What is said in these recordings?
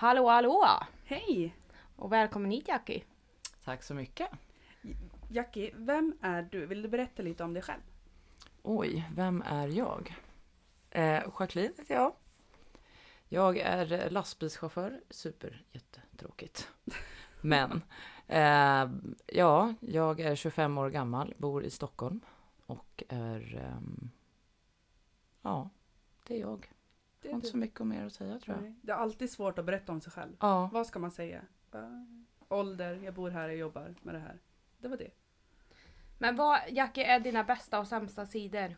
Hallå hallå! Hej! Och välkommen hit Jackie. Tack så mycket. Jackie, vem är du? Vill du berätta lite om dig själv? Oj, vem är jag? Eh, Jacqueline heter jag. Jag är lastbilschaufför. Super, jättetråkigt. Men, eh, ja, jag är 25 år gammal, bor i Stockholm och är, ehm, ja, det är jag. Det har inte så mycket mer att säga tror jag. Nej. Det är alltid svårt att berätta om sig själv. Ja, Vad ska man säga? Ålder, jag bor här, jag jobbar med det här. Det var det. Men vad Jackie är dina bästa och sämsta sidor?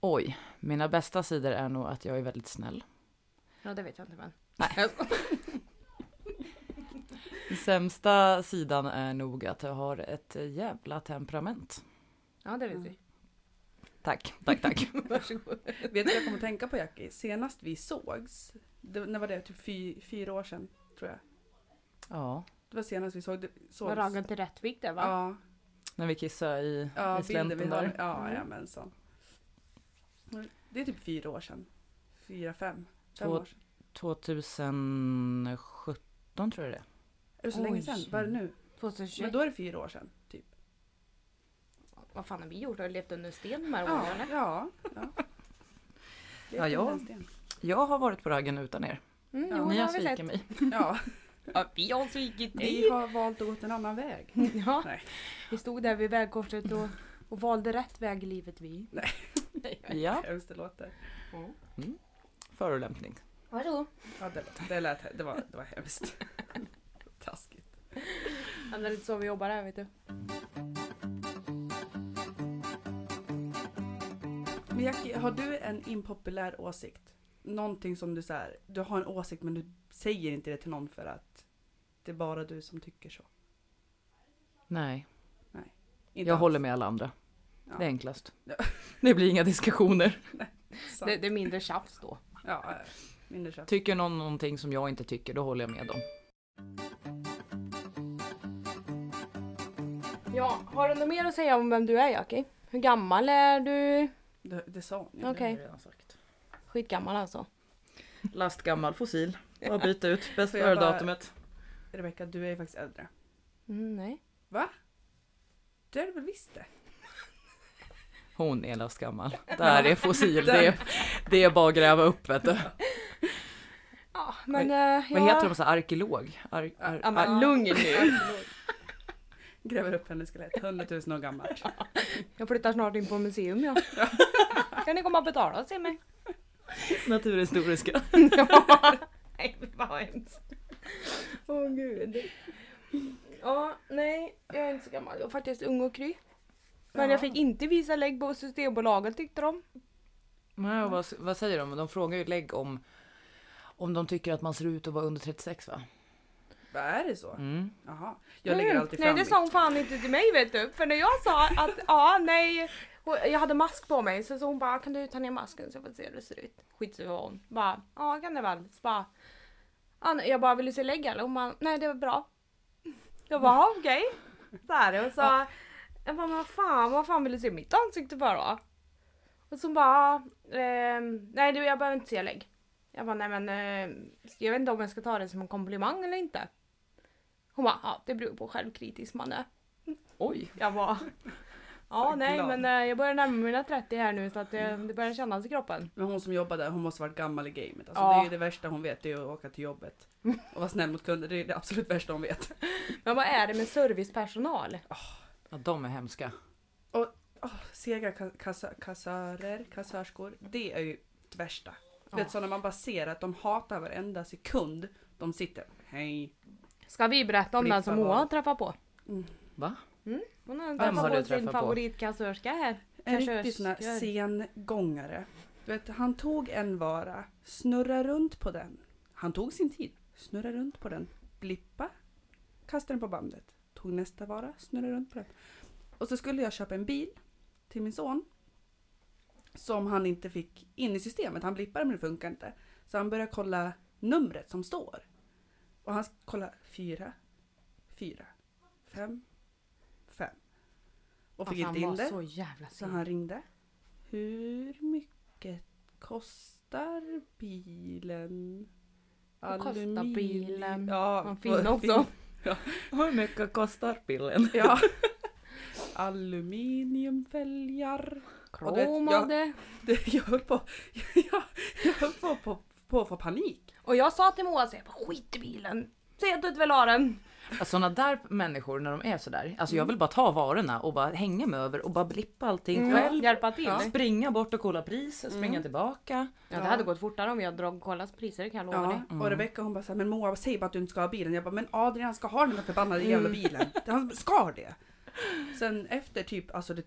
oj, mina bästa sidor är nog att jag är väldigt snäll. Ja det vet jag inte men. Nej. Sämsta sidan är nog att jag har ett jävla temperament. Ja det vet Mm. vi. Tack, tack, tack. Varsågod. Vet du vad jag kommer att tänka på Jackie? Senast vi sågs, det, när var det? Typ fy, fyra år sedan, tror jag. Ja, Det var senast vi såg, Var sågs. raggen till Rättvik där va? Ja, när vi kissade i, ja i slänten har. där. Ja, Mm. jajamensan. Det är typ fyra år sedan. Fyra, fem. Fem Två- år sedan. 2017 tror jag det är. Är det så Oj. länge sedan? Vad är det nu? 2021. Men då är det fyra år sedan. Vad fan har vi gjort? Har vi levt under sten de här åren Ja, eller? ja. ja. Ja, ja. en sten. Jag har varit på raggen utan er. Mm, Ja, Ni har har vi svikit mig. Ja, Ja, vi har svikit dig. vi har valt att gå en annan väg. Ja, Nej. vi stod där vid vägkorset och, och valde rätt väg i livet vi. Nej. Ja, Hemskt det låter. förolämpning. Varsågod. Ja, det, det, lät, det, var, det var hemskt. Taskigt. Ja, Det är lite så vi jobbar här vet du. Men Jackie, har du en impopulär åsikt? Någonting som du så här, du har en åsikt men du säger inte det till någon för att det är bara du som tycker så. Nej, Inte jag alls. håller med alla andra. Ja. Det är enklast. Ja. Det blir inga diskussioner. Sant. Det, det är mindre tjafs då. Ja, mindre kött. Tycker någon någonting som jag inte tycker, då håller jag med dem. Ja, har du något mer att säga om vem du är Jackie? Hur gammal är du? Det, det sa hon ju. Okej. Det har jag redan sagt. Skitgammal alltså. Lastgammal fossil. Bara byta ut bäst jag före datumet. Rebecka, du är ju faktiskt äldre. Mm, nej. Det är du väl visst det? Hon är lastgammal. Det här är fossil. Det är, det är bara att gräva upp vet du. Ja, men äh, Vad heter de? Så här, arkeolog? Ar, ar, Ja, men ar, lugn nu. Gräver upp hennes skelett, 100 000 år gammalt. Jag flyttar snart in på museum ja. Kan ni komma och betala och se mig? naturhistoriska. Ja. Nej, vad hemskt. Åh gud. Ja, nej, jag är inte så gammal. Jag är faktiskt ung och kry. Men Ja. jag fick inte visa lägg på Systembolaget tyckte de. Nej, vad, vad säger de? De frågar ju lägg om om de tycker att man ser ut att vara under 36 va? Vad är det så? Mm. Jaha. Jag lägger Mm. alltid Nej fram det mitt. sa hon fan inte till mig vet du. För när jag sa att ja nej. Jag hade mask på mig så sa hon bara kan du ta ner masken så jag får se hur det ser ut. Skitsur var hon. Bara ja kan det väl. Så bara, ja, nej, jag bara vill du se lägg eller? Hon bara nej det var bra. Jag bara "Ja, okej. Så här och så. Jag bara men vad fan vad fan vill du se mitt ansikte för då? Och så bara ehm, nej du jag behöver inte se lägg. Jag bara nej men eh, jag vet inte om jag ska ta det som en komplimang eller inte. Hon bara, ja det beror på hur självkritisk man är. Oj! Jag bara, ja nej glad. men eh, jag börjar närma mig mina 30 här nu så att det, det börjar kännas i kroppen. Men hon som jobbar där, hon måste varit gammal i gamet. Alltså Ja. det är ju det värsta hon vet, det är att åka till jobbet. Och vara snäll mot kunder, det är det absolut värsta hon vet. Men vad är det med servicepersonal? Ja, de är hemska. Oh, sega ka- kassa, kassörer, kassörskor, det är ju det värsta. Du Ja. vet så när man bara ser att de hatar varenda sekund de sitter. Hej. Ska vi berätta om den som Moa vad? träffat på? Va? Hon har Vem träffat har på du sin favoritkassörska här. En riktig sån här sengångare. Du vet, han tog en vara, snurra runt på den. Han tog sin tid, snurra runt på den, blippa, kasta den på bandet. Tog nästa vara, snurra runt på den. Och så skulle jag köpa en bil till min son. Som han inte fick in i systemet. Han blippade men det funkar inte. Så han började kolla numret som står. Och han kollade fyra, fyra, fem, fem. Och fick Alltså, inte han in det. så jävla Så han ringde. Hur mycket kostar bilen? Vad kostar bilen? Ja, Man finner också. Hur mycket kostar bilen? Ja. Aluminiumfälgar. Kromade. Det, jag höll på, jag, jag höll på, på, på att få panik. Och jag sa till Moa, så jag bara, skit i bilen. Säg att du inte vill ha den. Sådana där människor när de är sådär. Alltså jag vill bara ta varorna och bara hänga mig över och bara blippa allting själv. Mm. Hjälpa till. Ja. Springa bort och kolla priset, springa tillbaka. Ja, det hade gått fortare om hade dragit kollat priser, det kan jag lova Ja, dig. och Rebecka hon bara såhär, men Moa säg bara att du inte ska ha bilen. Jag bara, men Adrian ska ha den där förbannade jävla bilen. Han ska det. Sen efter typ, alltså det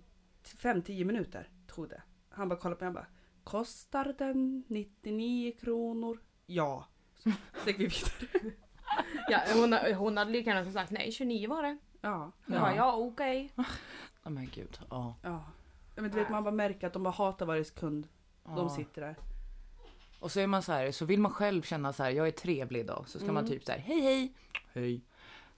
5-10 minuter tog det. Han bara kollade på mig och bara, kostar den 99 kronor? Ja. Så gick vi vidare. Ja, hon, hon hade lika gärna sagt nej, 29 var det. Ja. Ja, ja, ja okej. Ja men gud. Ja. ja. Men du vet man bara märker att de bara hatar varje sekund de sitter där. Och så är man så här, så vill man själv känna så här, jag är trevlig idag. Så ska man Mm. typ så här, hej hej. Hej.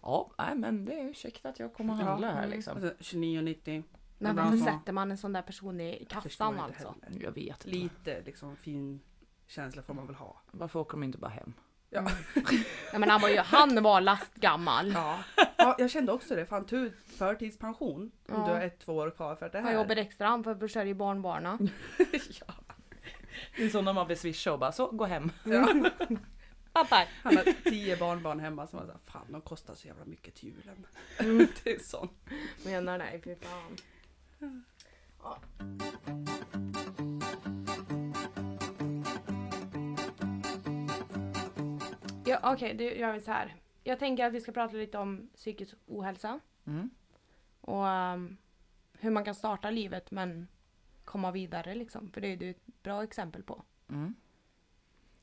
Ja, nej men det är ursäkta att jag kommer och Ja, handla här liksom. Alltså, 29,90. Men varför ja. sätter man en sån där person i kassan inte alltså? heller. Jag vet inte. Lite liksom fin känsla får man väl ha. Varför åker de inte bara hem? Ja. Ja, men han var ju, han var lastgammal. Ja. ja, jag kände också det. Fan, ta ut förtidspension om Ja. du har ett, två år kvar för det Han här. jobbar extra han för att försörja barnbarnen. ja. Det är så när man vill swisha och bara så, gå hem. Ja. Pappa! Han har tio barnbarn hemma som var såhär, fan de kostar så jävla mycket till julen. Mm. det är sånt. Menar nej, fy fan. Ja. Ja, Okej, då gör vi så här. Jag tänker att vi ska prata lite om psykisk ohälsa Mm. och ehm, hur man kan starta livet men komma vidare liksom. För det är du ett bra exempel på. Mm.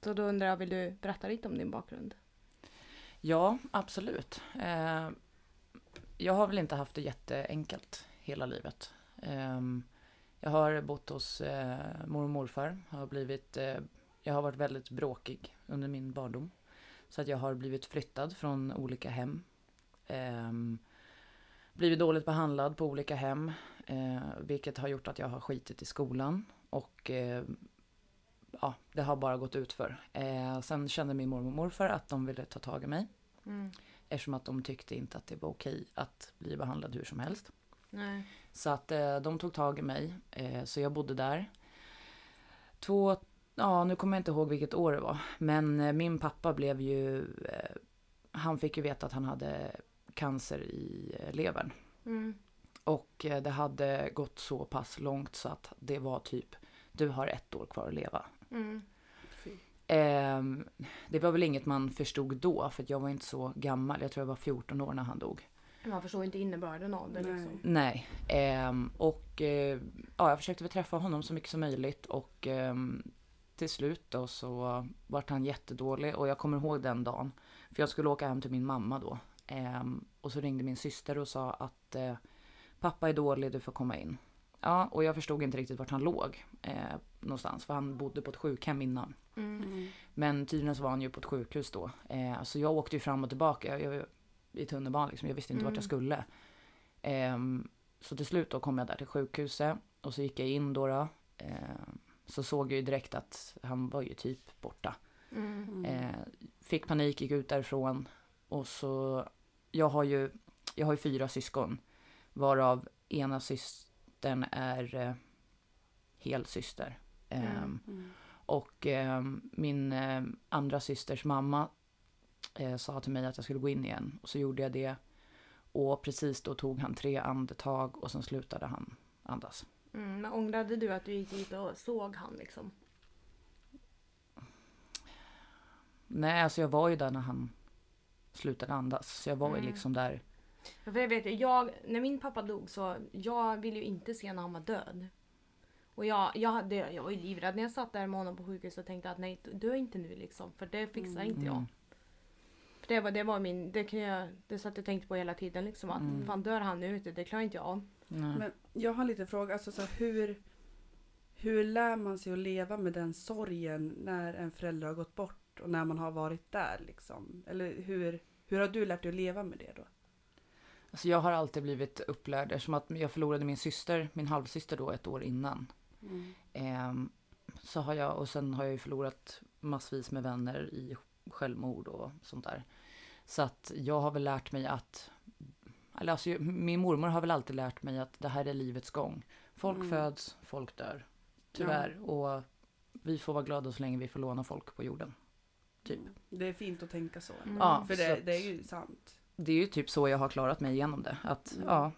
Så då undrar jag, vill du berätta lite om din bakgrund? Ja, absolut. Eh, jag har väl inte haft det jätteenkelt hela livet. Eh, jag har bott hos eh, mor och morfar. Har blivit, eh, jag har varit väldigt bråkig under min barndom. Så att jag har blivit flyttad från olika hem. Eh, blivit dåligt behandlad på olika hem. Eh, vilket har gjort att jag har skitit i skolan. Och ja, det har bara gått ut för. Eh, sen kände min mormor och morfar att de ville ta tag i mig. Mm. Eftersom att de tyckte inte att det var okej att bli behandlad hur som helst. Nej. Så att eh, de tog tag i mig. Eh, så jag bodde där. Två, ja nu kommer jag inte ihåg vilket år det var. Men eh, min pappa blev ju, eh, han fick ju veta att han hade cancer i eh, levern. Mm. Och eh, det hade gått så pass långt så att det var typ, du har ett år kvar att leva. Mm. Ehm, det var väl inget man förstod då, för att jag var inte så gammal. Jag tror jag var 14 år när han dog. Man förstår inte innebörden av det Nej. liksom. Nej. Ehm, och eh, ja, jag försökte väl träffa honom så mycket som möjligt. Och ehm, till slut då så vart han jättedålig. Och jag kommer ihåg den dagen. För jag skulle åka hem till min mamma då. Ehm, och så ringde min syster och sa att eh, pappa är dålig, du får komma in. Ja, och jag förstod inte riktigt vart han låg eh, någonstans. För han bodde på ett sjukhem innan. Mm. Mm. Men tydligen så var han ju på ett sjukhus då. Eh, så jag åkte ju fram och tillbaka jag, jag, i tunnelbanan liksom. Jag visste inte vart Mm. jag skulle. Ehm, så till slut då kom jag där till sjukhuset och så gick jag in då. då. Ehm, så såg jag ju direkt att han var ju typ borta. Mm. Mm. Eh, fick panik, gick ut därifrån. Och så, jag har ju, jag har ju fyra syskon. Varav ena systern är eh, helsyster. Ehm, Mm. Mm. och min eh, andra systers mamma eh, sa till mig att jag skulle gå in igen. Och så gjorde jag det. Och precis då tog han tre andetag och sen slutade han andas. Mm. Men ångrade du att du gick dit och såg han liksom? Nej, alltså jag var ju där när han slutade andas. Så jag var ju Mm. liksom där. Ja, För jag vet ju, jag, när min pappa dog så jag ville ju inte se när han var död. Och jag, jag, hade, jag var ju livrädd när jag satt där med honom på sjukhus och tänkte att nej, dö inte nu liksom. För det fixar inte jag. Det var, det var min, det kunde jag, det satt jag tänkte på hela tiden liksom att Mm. fan dör han nu ute, det klarar inte jag av. Nej. Men jag har en liten fråga. Alltså, så här, hur, hur lär man sig att leva med den sorgen när en förälder har gått bort och när man har varit där? Liksom? Eller hur, hur har du lärt dig att leva med det då? Alltså jag har alltid blivit upplärd eftersom att jag förlorade min syster, min halvsyster då ett år innan. Mm. Ehm, så har jag, och sen har jag ju förlorat massvis med vänner i självmord och sånt där. Så att jag har väl lärt mig att, eller alltså min mormor har väl alltid lärt mig att det här är livets gång. Folk Mm. föds, folk dör. Tyvärr. Och vi får vara glada så länge vi får låna folk på jorden. Typ. Mm. Det är fint att tänka så. Mm. Ja, För så det, att- det är ju sant. Det är ju typ så jag har klarat mig igenom det. Att Mm. ja,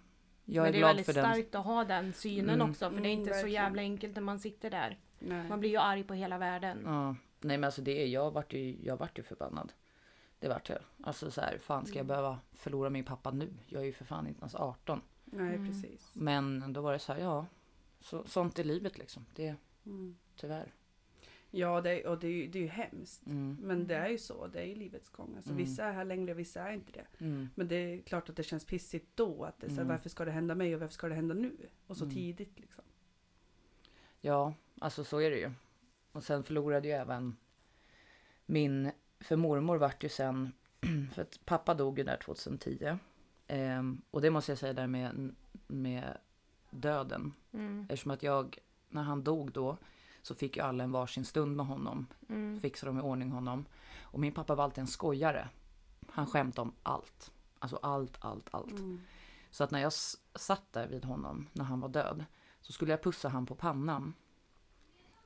jag Men är det är glad väldigt för den. starkt att ha den synen Mm. också för det är Mm, inte så jävla enkelt när man sitter där. Nej. Man blir ju arg på hela världen. Ja. Nej men alltså det är, jag vart ju, jag vart ju förbannad. Det vart jag. Alltså så här, fan ska jag Mm. behöva förlora min pappa nu? Jag är ju för fan inte ens 18. Nej, Mm. precis. Men då var det så här, ja. Så, sånt är livet liksom. Det är Mm. tyvärr. Ja, det, och det är, ju, det är ju hemskt. Mm. Men det är ju så, det är ju livets gång. Alltså, Mm. Vissa är här längre, vissa är inte det. Mm. Men det är klart att det känns pissigt då. Att det så här, Mm. Varför ska det hända mig och varför ska det hända nu? Och så Mm. tidigt liksom. Ja, alltså så är det ju. Och sen förlorade ju även min, för mormor vart ju sen, för att pappa dog ju där 2010. Ehm, och det måste jag säga där med, med döden. Mm. Eftersom att jag, när han dog då, så fick ju alla en varsin stund med honom. Mm. Fixade de i ordning honom. Och min pappa var alltid en skojare. Han skämtade om allt. Alltså allt, allt, allt. Mm. Så att när jag satt där vid honom när han var död så skulle jag pussa han på pannan.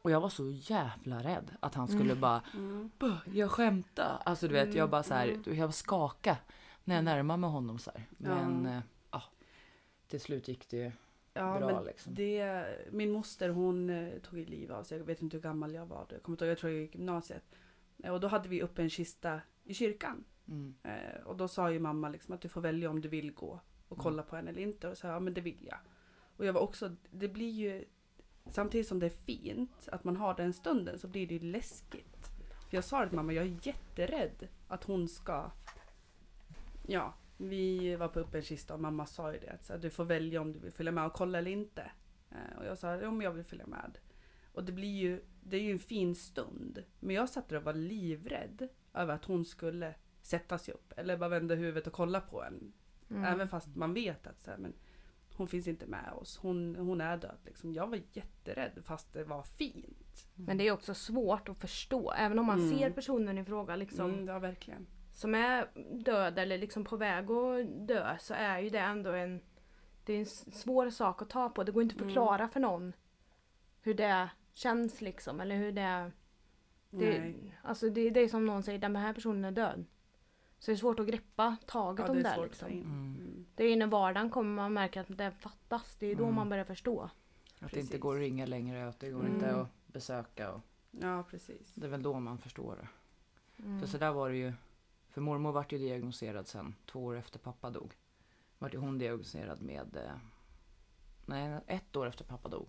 Och jag var så jävla rädd att han skulle Mm. bara Mm. "Buh, jag skämtar. Alltså du vet jag bara så här, Mm, jag skaka när jag närmade mig honom så här. Men Ja. ja. ja, till slut gick det ju Ja, bra men liksom. det, min moster hon eh, tog liv av sig. Jag vet inte hur gammal jag var. då. Jag, kommer inte ihåg, jag tror jag gick i gymnasiet. Eh, Och då hade vi uppe en kista i kyrkan. Mm. Eh, och då sa ju mamma liksom att du får välja om du vill gå och Mm. kolla på henne eller inte. Och så jag, ja men det vill jag. Och jag var också, det blir ju, samtidigt som det är fint att man har den stunden så blir det ju läskigt. För jag sa det till mamma, jag är jätterädd att hon ska, ja, vi var på uppe en kista och mamma sa ju det. Att så du får välja om du vill följa med och kolla eller inte. Eh, och jag sa, jo men jag vill följa med. Och det blir ju, det är ju en fin stund. Men jag satt där och var livrädd över att hon skulle sätta sig upp eller bara vända huvudet och kolla på en. Mm. Även fast man vet att så här, men hon finns inte med oss. Hon, hon är död. Liksom. Jag var jätterädd fast det var fint. Men det är också svårt att förstå. Även om man Mm. ser personen i fråga liksom, Mm, ja, verkligen. som är död eller liksom på väg att dö så är ju det ändå en, det är en svår sak att ta på. Det går inte att Mm. förklara för någon hur det känns liksom. Eller hur det, det, Nej. alltså det, det är som någon säger, den här personen är död. Så det är svårt att greppa taget Ja, om det det. är att liksom. Mm. Mm. Det är ju när vardagen kommer man märker att det fattas. Det är då Mm. man börjar förstå. Att det Precis. inte går att ringa längre, att det går Mm. inte att besöka. Och Ja, precis. det är väl då man förstår det. Mm. För så där var det ju. För mormor vart ju diagnostiserad sen, två år efter pappa dog. Vart ju hon diagnostiserad med, eh, nej ett år efter pappa dog.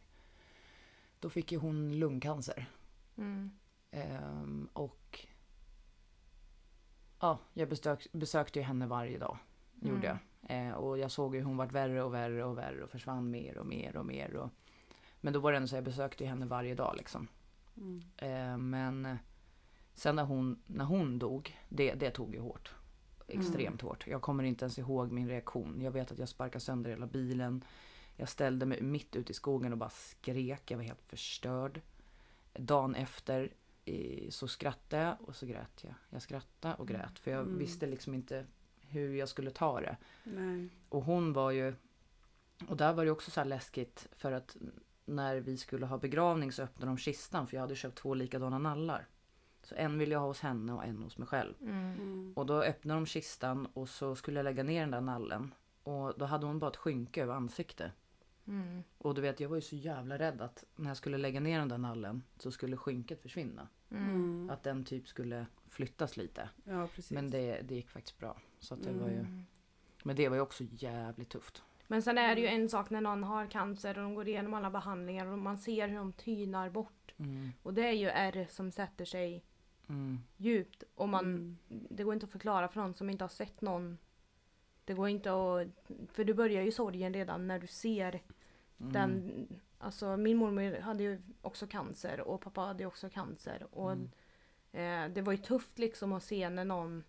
Då fick ju hon lungcancer. Mm. Ehm, och ja, jag besök, besökte ju henne varje dag. Gjorde jag. Eh, och jag såg ju hon vart värre och värre och värre och försvann mer och mer och mer. Och, men då var det ändå så jag besökte henne varje dag liksom. Mm. Eh, men sen när hon, när hon dog, det, det tog ju hårt. Extremt hårt. Jag kommer inte ens ihåg min reaktion. Jag vet att jag sparkade sönder hela bilen. Jag ställde mig mitt ute i skogen och bara skrek. Jag var helt förstörd. Dagen efter så skrattade jag och så grät jag. Jag skrattade och grät för jag Mm. visste liksom inte hur jag skulle ta det. Nej. Och hon var ju... Och där var det också så här läskigt för att när vi skulle ha begravning så öppnade de kistan för jag hade köpt två likadana nallar. Så en ville jag ha hos henne och en hos mig själv. Mm. Mm. Och då öppnade de kistan och så skulle jag lägga ner den där nallen. Och då hade hon bara ett skynke över ansiktet. Mm. Och du vet jag var ju så jävla rädd att när jag skulle lägga ner den där nallen så skulle skynket försvinna. Mm. Mm. Att den typ skulle flyttas lite. Ja, precis. Men det, det gick faktiskt bra. Så att det var ju, Mm. men det var ju också jävligt tufft. Men sen är det ju en sak när någon har cancer och de går igenom alla behandlingar och man ser hur de tynar bort. Mm, Och det är ju ärr som sätter sig mm, djupt. Och man, Mm. Det går inte att förklara för någon som inte har sett någon. Det går inte att... För du börjar ju sorgen redan när du ser mm. den... Alltså min mormor hade ju också cancer och pappa hade ju också cancer. Och Mm. eh, det var ju tufft liksom att se när någon...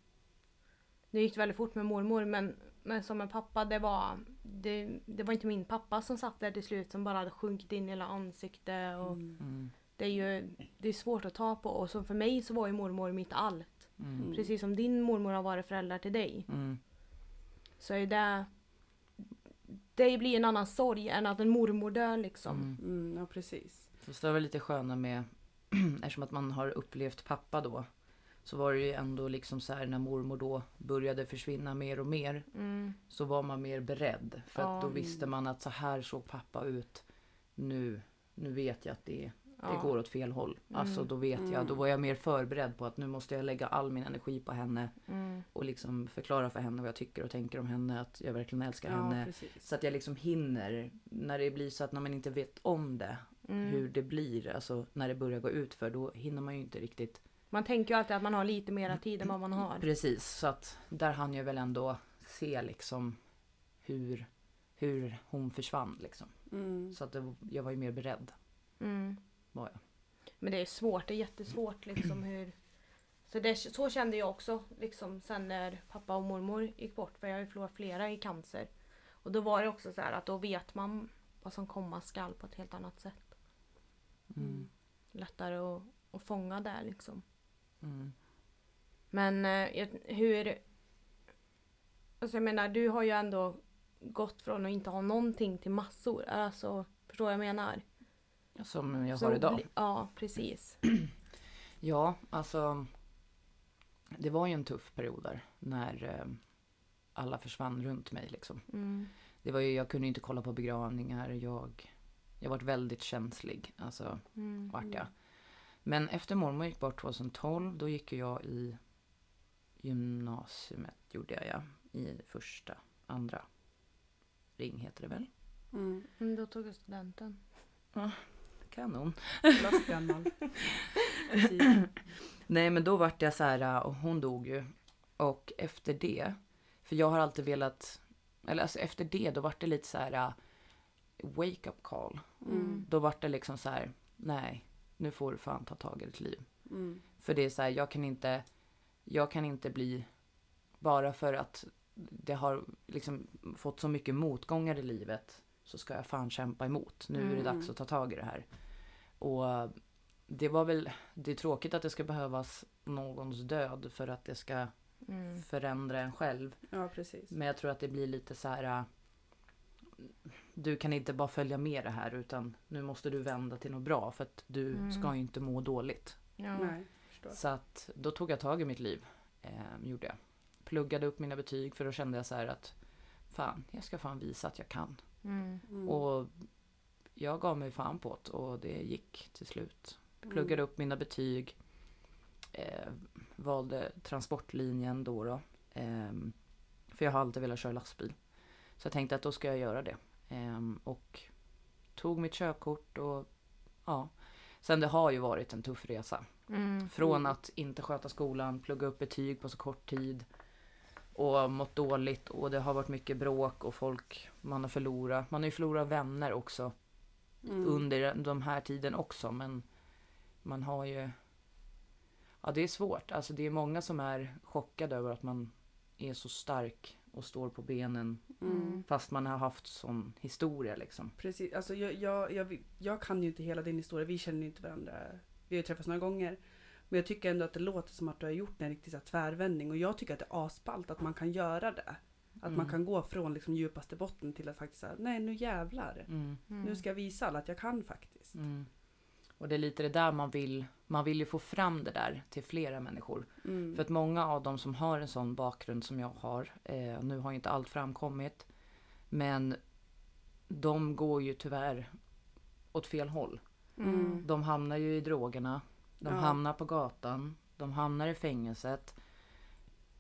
Det gick väldigt fort med mormor men, men som med pappa det var... Det, det var inte min pappa som satt där till slut som bara hade sjunkit in i hela ansiktet. Och Mm. Mm. Det är ju det är svårt att ta på och så för mig så var ju mormor mitt allt. Mm. Precis som din mormor har varit föräldrar till dig. Mm. Så är det... Det blir en annan sorg än att en mormor dör liksom. Mm. Mm, ja, precis. Fast det var lite sköna med, eftersom att man har upplevt pappa då. Så var det ju ändå liksom så här när mormor då började försvinna mer och mer. Mm. Så var man mer beredd. För att då visste man att så här såg pappa ut. Nu, nu vet jag att det, det Ja. går åt fel håll. Alltså Mm. då vet jag, då Mm. var jag mer förberedd på att nu måste jag lägga all min energi på henne. Mm. Och liksom förklara för henne vad jag tycker och tänker om henne. Att jag verkligen älskar Ja, henne. precis. Så att jag liksom hinner, när det blir så att när man inte vet om det, Mm. hur det blir, alltså när det börjar gå ut för då hinner man ju inte riktigt. Man tänker ju alltid att man har lite mera tid än vad man har. Precis, så att där hann jag väl ändå se liksom hur, hur hon försvann liksom. Mm. Så att det, jag var ju mer beredd. Mm. Var jag. Men det är svårt, det är jättesvårt liksom hur... Så, det, så kände jag också liksom sen när pappa och mormor gick bort. För jag har ju förlorat flera i cancer. Och då var det också så här att då vet man vad som komma skall på ett helt annat sätt. Mm. Lättare att, att fånga det liksom. Mm. Men eh, hur... Alltså jag menar, du har ju ändå gått från att inte ha någonting till massor. Alltså, förstår vad jag menar? Som jag har idag. Ja, precis. Ja, alltså. Det var ju en tuff period där när eh, alla försvann runt mig liksom. Mm. Det var ju, jag kunde inte kolla på begravningar. Jag, jag var väldigt känslig. Alltså, Mm. vart jag. Men efter mormor gick bort 2012, då gick jag i gymnasiet, gjorde jag ja. I första, andra ring heter det väl? Mm. Mm, då tog jag studenten. Kanon. Lastgammal. Nej men då vart jag så här, och hon dog ju. Och efter det, för jag har alltid velat, eller alltså efter det då vart det lite så här wake up call. Mm. Då vart det liksom så här, nej, nu får du fan ta tag i ditt liv. Mm. För det är så här, jag kan inte, jag kan inte bli, bara för att det har liksom fått så mycket motgångar i livet så ska jag fan kämpa emot. Nu är det Mm. dags att ta tag i det här. Och det var väl, det är tråkigt att det ska behövas någons död för att det ska Mm. förändra en själv. Ja, precis. Men jag tror att det blir lite så här. äh, Du kan inte bara följa med det här utan nu måste du vända till något bra för att du Mm. ska ju inte må dåligt. Ja. Nej, förstår. Så att då tog jag tag i mitt liv. Eh, gjorde jag. Pluggade upp mina betyg för då kände jag så här att fan, jag ska fan visa att jag kan. Mm. Mm. Och jag gav mig fan på det och det gick till slut. Pluggade upp mina betyg. Eh, valde transportlinjen då. då. Ehm, för jag har alltid velat köra lastbil. Så jag tänkte att då ska jag göra det. Ehm, och tog mitt körkort och ja. Sen det har ju varit en tuff resa. Mm. Från att inte sköta skolan, plugga upp betyg på så kort tid. Och mått dåligt och det har varit mycket bråk och folk man har förlorat. Man har ju förlorat vänner också Mm. under de här tiden också men man har ju Ja det är svårt. Alltså det är många som är chockade över att man är så stark och står på benen Mm. fast man har haft sån historia liksom. Precis, alltså jag, jag, jag, jag kan ju inte hela din historia, vi känner ju inte varandra. Vi har ju träffats några gånger. Men jag tycker ändå att det låter som att du har gjort en riktig så här tvärvändning och jag tycker att det är asballt att man kan göra det. Att man Mm. kan gå från liksom djupaste botten till att faktiskt säga nej nu jävlar. Mm. Mm. Nu ska jag visa alla att jag kan faktiskt. Mm. Och det är lite det där man vill. Man vill ju få fram det där till flera människor. Mm. För att många av dem som har en sån bakgrund som jag har, eh, nu har ju inte allt framkommit, men de går ju tyvärr åt fel håll. Mm. De hamnar ju i drogerna, de Ja. hamnar på gatan, de hamnar i fängelset.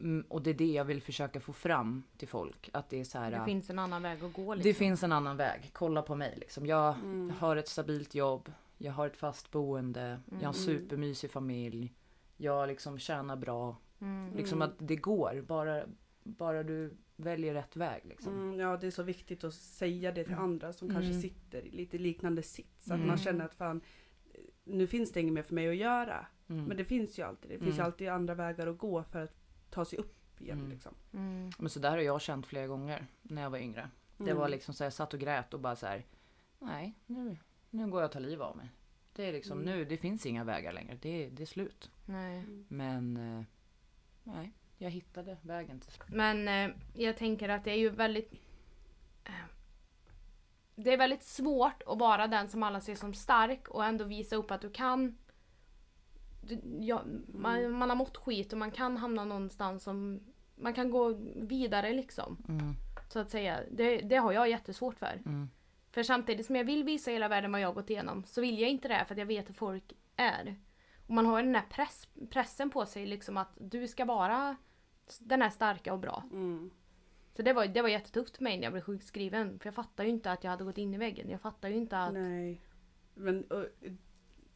Mm, och det är det jag vill försöka få fram till folk. Att det är så här, Det finns en annan väg att gå. Liksom. det finns en annan väg. Kolla på mig liksom. Jag Mm. har ett stabilt jobb, jag har ett fast boende, jag har en Mm. supermysig familj. Jag liksom tjänar bra. Mm. Liksom Mm. att det går, bara, bara du väljer rätt väg. Liksom. Mm, ja det är så viktigt att säga det till andra som kanske Mm. sitter i lite liknande sits. Att Mm. man känner att fan nu finns det inget mer för mig att göra. Mm. Men det finns ju alltid. Det finns Mm. alltid andra vägar att gå för att ta sig upp igen. Mm. Liksom. Mm. Men så där har jag känt flera gånger när jag var yngre. Det Mm. var liksom så jag satt och grät och bara så här. Nej, nu, nu går jag och tar liv av mig. Det är liksom Mm. nu, det finns inga vägar längre. Det, är- det är slut. Nej. Men eh, nej, jag hittade vägen till Men eh, jag tänker att det är ju väldigt... Eh, det är väldigt svårt att vara den som alla ser som stark och ändå visa upp att du kan... Ja, man, man har mått skit och man kan hamna någonstans som... Man kan gå vidare liksom. Mm, Så att säga. Det, det har jag jättesvårt för. mm, För samtidigt som jag vill visa hela världen vad jag gått igenom så vill jag inte det för att jag vet hur folk är. Och man har den här press, pressen på sig liksom att du ska vara den här starka och bra. Mm. Så det var, det var jättetufft för mig när jag blev sjukskriven. För jag fattade ju inte att jag hade gått in i väggen. Jag fattade ju inte att... Nej. Men och,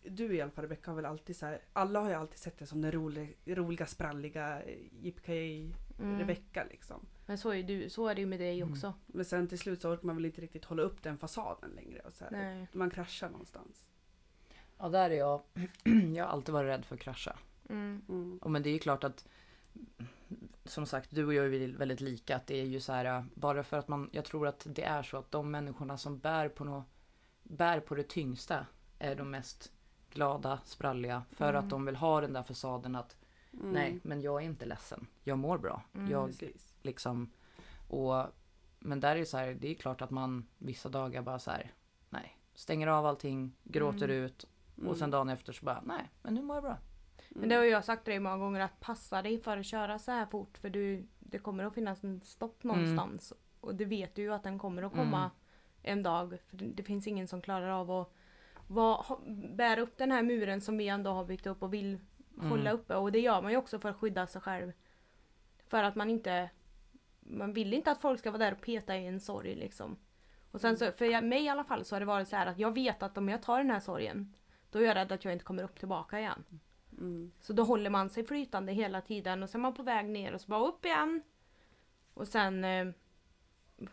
du i alla fall Rebecka har väl alltid så här, alla har ju alltid sett det som den roliga, roliga spralliga yippee Mm. Rebecka liksom. Men så är, du, så är det ju med dig Mm. också. Men sen till slut så orkar man väl inte riktigt hålla upp den fasaden längre. Och så här, Nej. Man kraschar någonstans. Ja, där är jag. jag har alltid varit rädd för att krascha. Mm. Mm. Och men det är ju klart att som sagt, du och jag är väl väldigt lika. Att det är ju så här, bara för att man, jag tror att det är så att de människorna som bär på, nå bär på det tyngsta är de mest glada, spralliga. För Mm. att de vill ha den där fasaden att Mm. nej, men jag är inte ledsen. Jag mår bra. Mm. Jag Precis. liksom, och, men där är det så här, det är klart att man vissa dagar bara så här, nej, stänger av allting, gråter Mm. ut och sen dagen efter så bara, nej, men nu mår jag bra. Men det har jag sagt till dig många gånger att passa dig för att köra så här fort för du, det kommer att finnas en stopp någonstans. Och det vet du ju att den kommer att komma Mm. en dag. För det, det finns ingen som klarar av att va, ha, bära upp den här muren som vi ändå har byggt upp och vill Mm. hålla uppe. Och det gör man ju också för att skydda sig själv. För att man inte man vill inte att folk ska vara där och peta i en sorg liksom. Och sen så, för jag, mig i alla fall så har det varit så här att jag vet att om jag tar den här sorgen då är jag rädd att jag inte kommer upp tillbaka igen. Mm. Så då håller man sig flytande hela tiden och sen är man på väg ner och så bara upp igen. Och sen eh,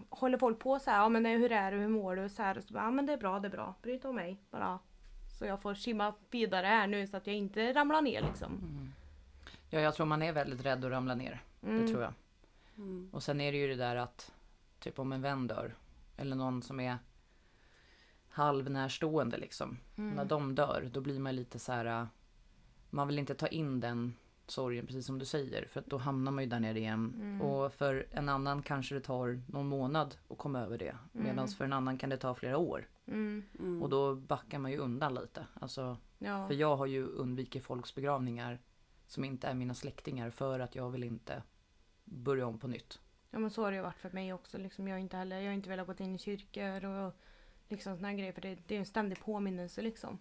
håller folk på så här, ja men hur är du, hur mår du? Så här, och så bara, ja men det är bra, det är bra. Bry dig om mig bara. Så jag får simma vidare här nu så att jag inte ramlar ner liksom. Mm. Ja, jag tror man är väldigt rädd att ramla ner. Mm. Det tror jag. Mm. Och sen är det ju det där att typ om en vän dör eller någon som är halvnärstående liksom. Mm. När de dör då blir man lite så här. Man vill inte ta in den sorgen precis som du säger för att då hamnar man ju där nere igen. Mm. Och för en annan kanske det tar någon månad att komma över det. Medan Mm. för en annan kan det ta flera år. Mm. Mm. Och då backar man ju undan lite. Alltså, Ja. för jag har ju undvikit folks begravningar som inte är mina släktingar för att jag vill inte börja om på nytt. ja men så har det ju varit för mig också. Liksom, jag, har inte heller, jag har inte velat gå in i kyrkor och liksom såna grejer för det, det är en ständig påminnelse liksom.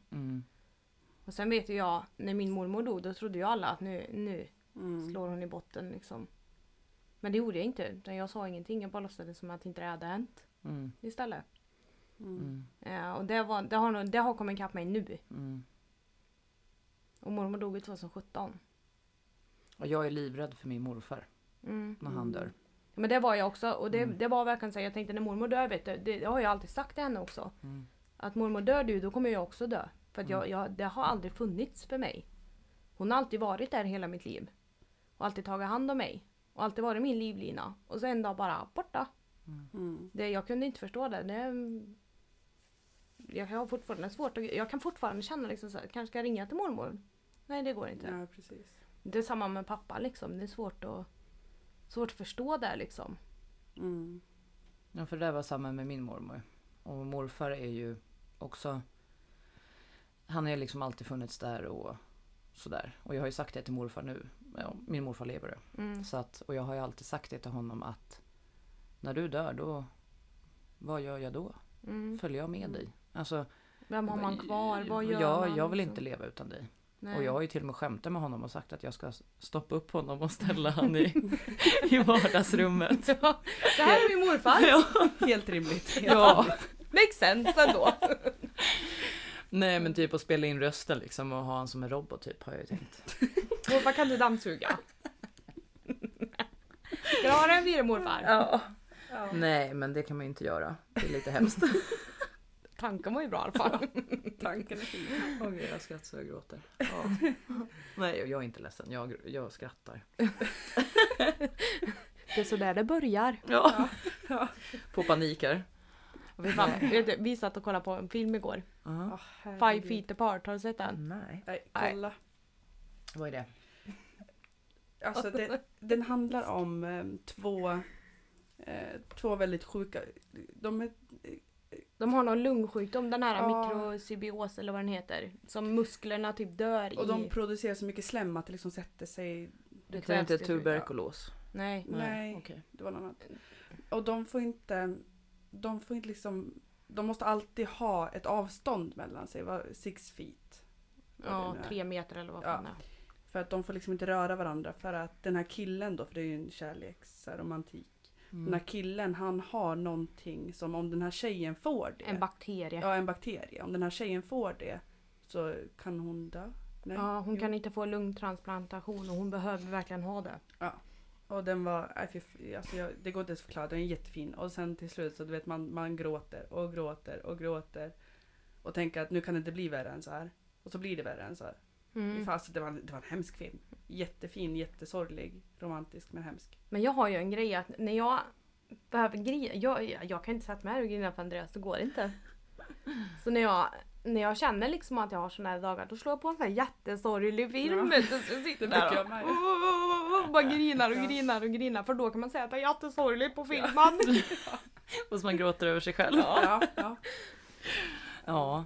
Och sen vet ju jag, när min mormor dog då trodde ju alla att nu, nu Mm. slår hon i botten liksom. Men det gjorde jag inte. Utan jag sa ingenting. Jag bara låtsades som att inte det hade hänt Mm. istället. Mm. Mm. Eh, och det, var, det, har, nog- det har kommit ikapp mig nu. Mm. Och mormor dog i 2017. Och jag är livrädd för min morfar Mm. när han dör. Men det var jag också. Och det, Mm. det var verkligen så. Jag tänkte när mormor dör, vet du, det, det har jag alltid sagt till henne också. Mm. Att mormor dör du, då kommer jag också dö. För att jag, Mm. jag, det har aldrig funnits för mig. Hon har alltid varit där hela mitt liv. Och alltid tagit hand om mig. Och alltid varit min livlina. Och så en dag bara borta. Mm. Det, jag kunde inte förstå det. det jag har fortfarande svårt att, Jag kan fortfarande känna liksom så här, kanske ska jag ringa till mormor? Nej det går inte. Ja, precis. Det är samma med pappa liksom. Det är svårt att, svårt att förstå det liksom. Mm. Ja, för det var samma med min mormor. Och morfar är ju också... Han har liksom alltid funnits där och sådär. Och jag har ju sagt det till morfar nu. Ja, min morfar lever ju. Mm. Så att, och jag har ju alltid sagt det till honom att när du dör då, vad gör jag då? Mm. Följer jag med dig? Alltså, Vem har man kvar? Vad gör ja, man? jag vill liksom? inte leva utan dig. Nej. Och jag har ju till och med skämtat med honom och sagt att jag ska stoppa upp honom och ställa han i, i vardagsrummet. Ja, det här är min morfar. Ja. Helt rimligt. Helt Ja. Makes sense ändå. Nej men typ att spela in rösten liksom och ha han som en robot typ har jag ju tänkt. Morfar kan du dammsuga? Ska du ha den vid morfar? Ja. Ja. Nej men det kan man ju inte göra. Det är lite hemskt. Tanken var ju bra i alla fall. Tanken är fin. Åh gud jag skrattar så jag gråter. Ja. Nej jag är inte ledsen, jag, jag skrattar. Det är så där det börjar. Ja. Ja. Får panik här. Vi, fan, vet du, vi satt och kollade på en film igår. Åh, Five feet apart, har du sett den? Nej. Nej, kolla. Vad är det? Alltså det, den handlar om eh, två, eh, två väldigt sjuka, de är, De har någon lungsjukdom, den här Ja. mikrosybios eller vad den heter. Som musklerna typ dör och i. de producerar så mycket slem att det liksom sätter sig, Det är inte slut. tuberkulos. Nej. Nej. okej. det var något annat. Och de får inte, de får inte liksom, de måste alltid ha ett avstånd mellan sig, vad- six feet. vad Ja, tre meter eller vad Ja. fan det är. För att de får liksom inte röra varandra för att den här killen då, för det är ju en kärleksromantik. Den här Mm. killen han har någonting som om den här tjejen får det. En bakterie. Ja, en bakterie. Om den här tjejen får det så kan hon dö. Nej. Ja, hon Jo. kan inte få lungtransplantation och hon behöver verkligen ha det. Och den var, f- alltså jag, det går inte ens att förklara, den är jättefin. Och sen till slut så du vet man, man gråter och gråter och gråter. Och tänker att nu kan det inte bli värre än så här. Och så blir det värre än så här. Mm. Fast det var, det var en hemsk film. Jättefin, jättesorglig, romantisk men hemsk. Men jag har ju en grej att när jag behöver grina, jag, jag kan inte sätta mig här och grina för Andreas, det går inte. Så när jag, när jag känner liksom att jag har såna här dagar då slår jag på en sån här jättesorglig film. Ja. så jag sitter där och, med. och bara grinar och Ja. grinar och grinar för då kan man säga att jag är jättesorglig på filmen. Och så man gråter över sig själv. Ja, ja. Ja.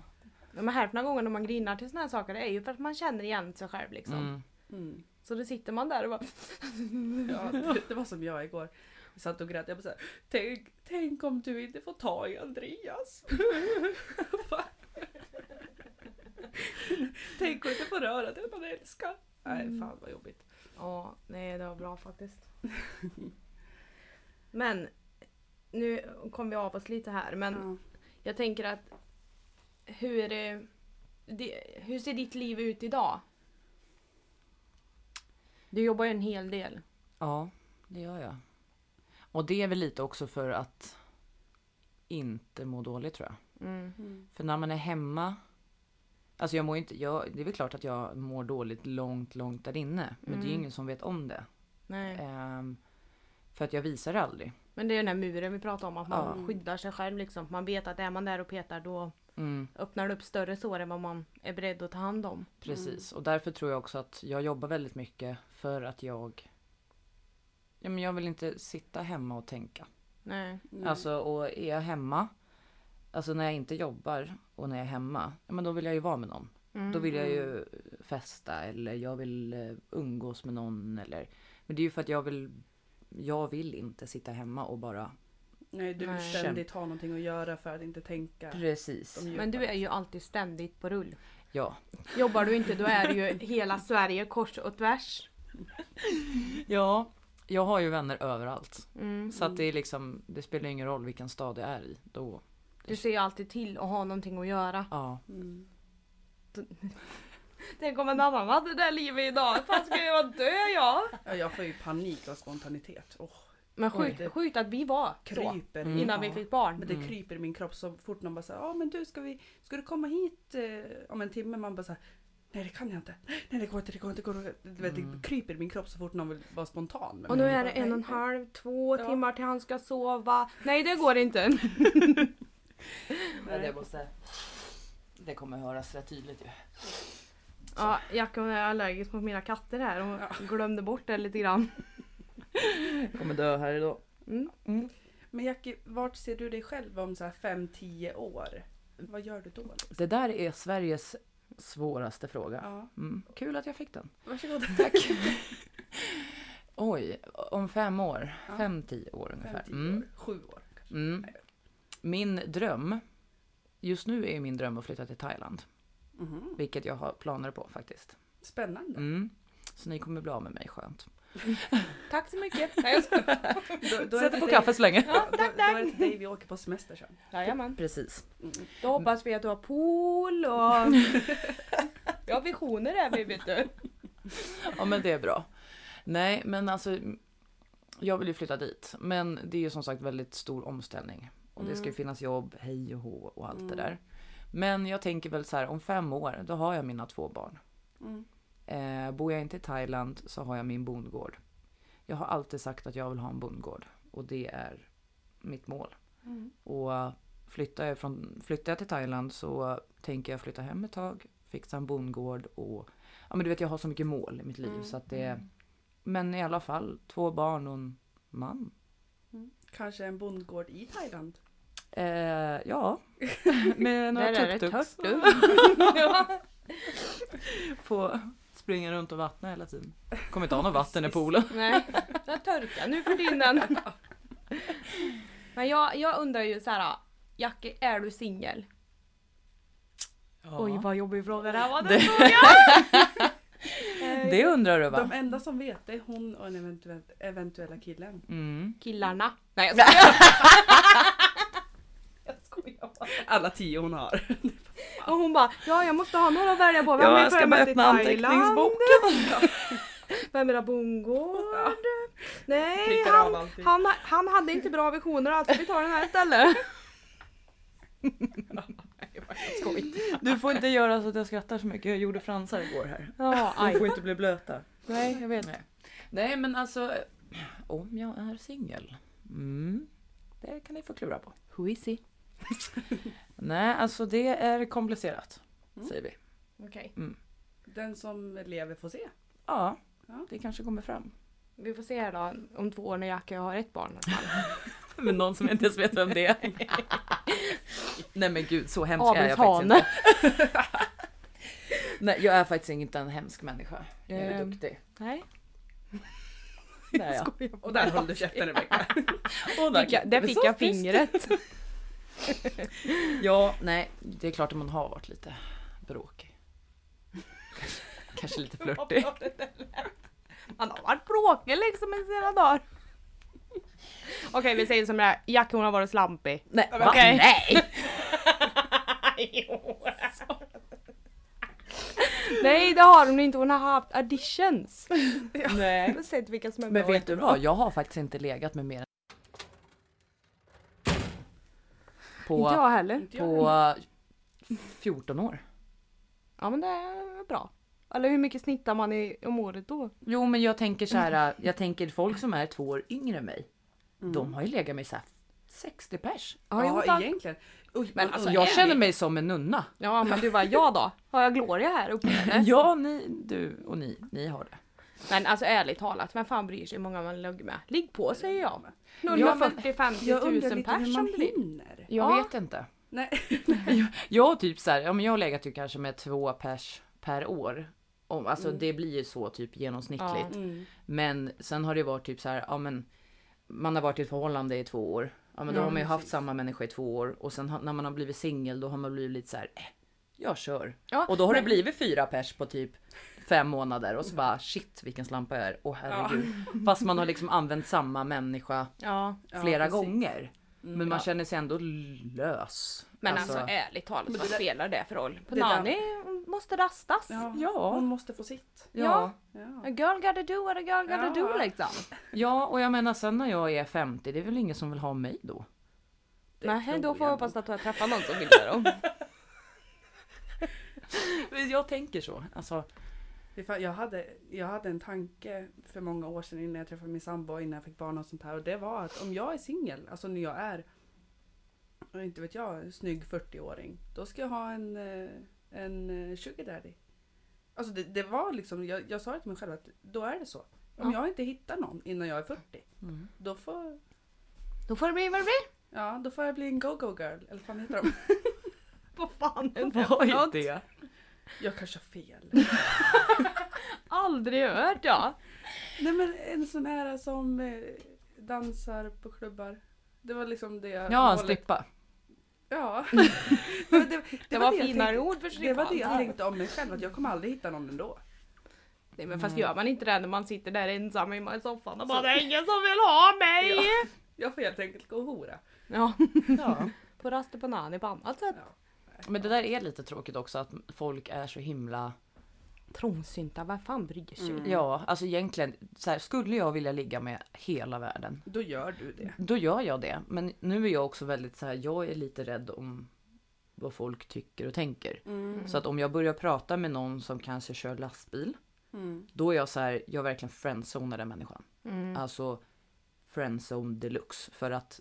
Men hälften av gångerna man grinar till såna här saker det är ju för att man känner igen sig själv liksom. Mm. Mm. Så då sitter man där och bara Ja, det, det var som jag igår. Jag satt och grät. Jag bara såhär, tänk, tänk om du inte får ta i Andreas. Tänk du inte får röra den man älskar. Nej, fan vad jobbigt. Ja, nej det var bra faktiskt. Men nu kom vi av oss lite här men Ja. jag tänker att hur, eh, det, hur ser ditt liv ut idag? Du jobbar ju en hel del. ja, det gör jag. Och det är väl lite också för att inte må dåligt tror jag. Mm. Mm. För när man är hemma Alltså jag mår inte, jag, det är väl klart att jag mår dåligt långt, långt där inne. Men det är ju Mm. ingen som vet om det. Nej. Ehm, för att jag visar det aldrig. Men det är den här muren vi pratar om, att man Ja. skyddar sig själv liksom. Man vet att är man där och petar då Mm, öppnar det upp större sår än vad man är beredd att ta hand om. precis. Och därför tror jag också att jag jobbar väldigt mycket för att jag Ja men jag vill inte sitta hemma och tänka. Nej. Mm. Alltså och är jag hemma Alltså när jag inte jobbar och när jag är hemma, ja men då vill jag ju vara med någon. Mm. Då vill jag ju festa eller jag vill eh, umgås med någon eller Men det är ju för att jag vill Jag vill inte sitta hemma och bara Nej, du vill Nej. ständigt ha någonting att göra för att inte tänka. Precis. Men du är ju alltid ständigt på rull. Ja. Jobbar du inte då är det ju hela Sverige kors och tvärs. Ja. Jag har ju vänner överallt. Mm. Så att det är liksom Det spelar ingen roll vilken stad jag är i. Då Du ser ju alltid till att ha någonting att göra. Ja. Mm. Tänk om en annan hade det där livet idag. Fan ska jag dö jag? Ja, jag får ju panik av spontanitet. Oh, Men sjukt, det- sjukt att vi var så. kryper. Mm. Innan vi Ja. fick barn. Men det Mm. kryper i min kropp så fort någon bara säger ja men du ska vi, ska du komma hit eh, om en timme? Man bara såhär, nej det kan jag inte. Nej det går inte, det går inte. Det, går inte. Du vet, Mm. det kryper i min kropp så fort någon vill vara spontan. med Och nu är det en och en halv, två Ja. timmar till han ska sova. Nej det går inte. Men det måste Det kommer höras rätt tydligt ju. Ja, Jack hon är allergisk mot mina katter här och glömde bort det lite grann. Jag kommer dö här idag. Mm. Men Jackie, vart ser du dig själv om så här 5-10 år? Vad gör du då? liksom? Det där är Sveriges svåraste fråga. Ja, Mm. Kul att jag fick den. varsågod. Tack. Oj, om fem år. Ja. Fem, tio år ungefär. 5-10 Mm. år, 7 år kanske. Mm. Min dröm. Just nu är min dröm att flytta till Thailand. Mhm. Vilket jag har planer på faktiskt. Spännande. Mm. Så ni kommer bli av med mig skönt. Tack så mycket. Nej, jag. Då, då, Sätter på dig- kaffe så länge. Ja, då, tack, då är det tack. till dig vi åker på semester sen. Jajamän. Precis. Mm. Då hoppas vi att du har pool och... Har visioner vi vet du. Ja men det är bra. Nej men alltså. Jag vill ju flytta dit. Men det är ju som sagt väldigt stor omställning. Och det ska ju Mm. finnas jobb, hej och hå och allt det Mm. där. Men jag tänker väl så här om fem år, då har jag mina två barn. Mm. Eh, bor jag inte i Thailand så har jag min bondgård. Jag har alltid sagt att jag vill ha en bondgård. Och det är mitt mål. Mm. Och flyttar jag, från, flyttar jag till Thailand så tänker jag flytta hem ett tag, fixa en bondgård och ja men du vet jag har så mycket mål i mitt liv Mm, så att det Men i alla fall, två barn och en man. Kanske en bondgård i Thailand. Eh, ja, med några tuk-tuks. Få springa runt och vattna hela tiden. Kommer inte ha något vatten i poolen. Nej, jag torkar nu för tiden. Men jag, jag undrar ju så här, Jackie, är du singel? Oj vad jobbig fråga det här var. Det- Den Det undrar du va? De enda som vet det är hon och den eventuell, eventuella killen. Mm. Killarna. Nej jag. Alla tio hon har. Och hon bara, ja jag måste ha några att välja på. Vem Ja, jag ska bara öppna Thailand? anteckningsboken. Vem vill ha bondgård? Nej, han, han, han hade inte bra visioner alltså vi tar den här istället. Du får inte göra så att jag skrattar så mycket. Jag gjorde fransar igår här. Ja, aj. får inte bli blöta. Nej, jag vet. Nej. Nej men alltså, om jag är singel. Mm, det kan ni få klura på. Who is he? Nej, alltså det är komplicerat. Mm. Säger vi. Okej. Den som lever får se. Ja, Ja. det kanske kommer fram. Vi får se här då om två år när Jackie har ett barn. Men någon som inte ens vet vem det är. Nej men gud, så hemsk är jag faktiskt inte. Nej, jag är faktiskt inte en hemsk människa. Jag är Ehm. duktig. Nej, Det är jag. skojar bara. Och där höll du käften Rebecka. Och där Fick jag, där det fick så jag tyst. fingret. Ja, nej, det är klart att man har varit lite bråkig. Kanske lite flörtig. Han har varit bråkig liksom i sina dagar. Okej vi säger som det är, Jackie hon har varit slampig. Nej? Okej. Nej! Nej det har hon inte, hon har haft auditions. Nej. Jag har sett vilka som är Men vet du vad? Jag har faktiskt inte legat med mer än Inte på, jag heller. Inte jag på 14 år. Ja men det är bra. Eller hur mycket snittar man i, om året då? Jo men jag tänker så här, jag tänker folk som är två år yngre än mig. De har ju legat med så här 60 pers. Ja, Ja, egentligen. Men alltså, jag känner mig som en nunna. Ja men du var jag då? Har jag Gloria här uppe eller? Ja, ni, du och ni, ni har det. Men alltså ärligt talat, vem fan bryr sig hur många man ligger med? Ligg på säger jag. Ja, 140 50 jag undrar 000 lite hur man hinner. Jag Ja. vet inte. Nej. Jag har typ så här, ja men jag har legat ju kanske med två pers per år. Om, alltså Mm. det blir ju så typ genomsnittligt. Ja. Mm. Men sen har det varit typ så här, ja men man har varit i ett förhållande i två år. Ja men då har man ju haft samma människa i två år och sen har, när man har blivit singel då har man blivit lite så här, eh, jag kör. Ja, och då har men- det blivit fyra pers på typ fem månader och så bara shit vilken slampa jag är. Åh herregud. Fast man har liksom använt samma människa Ja, Ja, flera precis. gånger. Mm. Men man Ja. känner sig ändå lös. men alltså, ärligt talat, vad spelar det för roll? Nani måste rastas. Ja. Ja. Hon måste få sitt. Ja. Ja. A girl gotta do what a girl gotta Ja. do liksom. ja, och jag menar sen när jag är 50, det är väl ingen som vill ha mig då? Det Nej, då får jag jag hoppas att du har träffat någon som vill det då. Jag tänker så. Alltså, Jag hade, jag hade en tanke för många år sedan innan jag träffade min sambo, innan jag fick barn och sånt här. Och det var att om jag är singel, alltså när jag är, jag inte vet jag, snygg 40-åring. Då ska jag ha en, eh, en eh, sugar daddy. Alltså det, det var liksom, jag, jag sa det till mig själv att då är det så. Om Ja. jag inte hittar någon innan jag är 40, mm. då får, Då får det bli vad det blir. ja, då får jag bli en go-go girl. Eller vad fan heter de? Vad fan är det vad är det? Jag kanske har fel. Aldrig hört ja. Nej men en sån här som eh, dansar på klubbar. Det var liksom det jag Ja, en strippa. Ja. det, var- det, Det, var jag finare tänkte- ord för Det var det jag strippan. tänkte om mig själv, att jag kommer aldrig hitta någon ändå. Nej men fast Mm. gör man inte det när man sitter där ensam i soffan och bara det är ingen som vill ha mig. Ja. Jag får helt enkelt gå och hora. Ja, Ja. på raster på nani på annat sätt. Ja. Men det där är lite tråkigt också att folk är så himla... Trångsynta, vad fan bryr sig? Mm. Ja, alltså egentligen, så här, skulle jag vilja ligga med hela världen, Då gör du det. då gör jag det. Men nu är jag också väldigt så här, jag är lite rädd om vad folk tycker och tänker. Mm. Så att om jag börjar prata med någon som kanske kör lastbil, Mm. då är jag så här, jag verkligen friendzonar den människan. Mm. Alltså friendzone deluxe. För att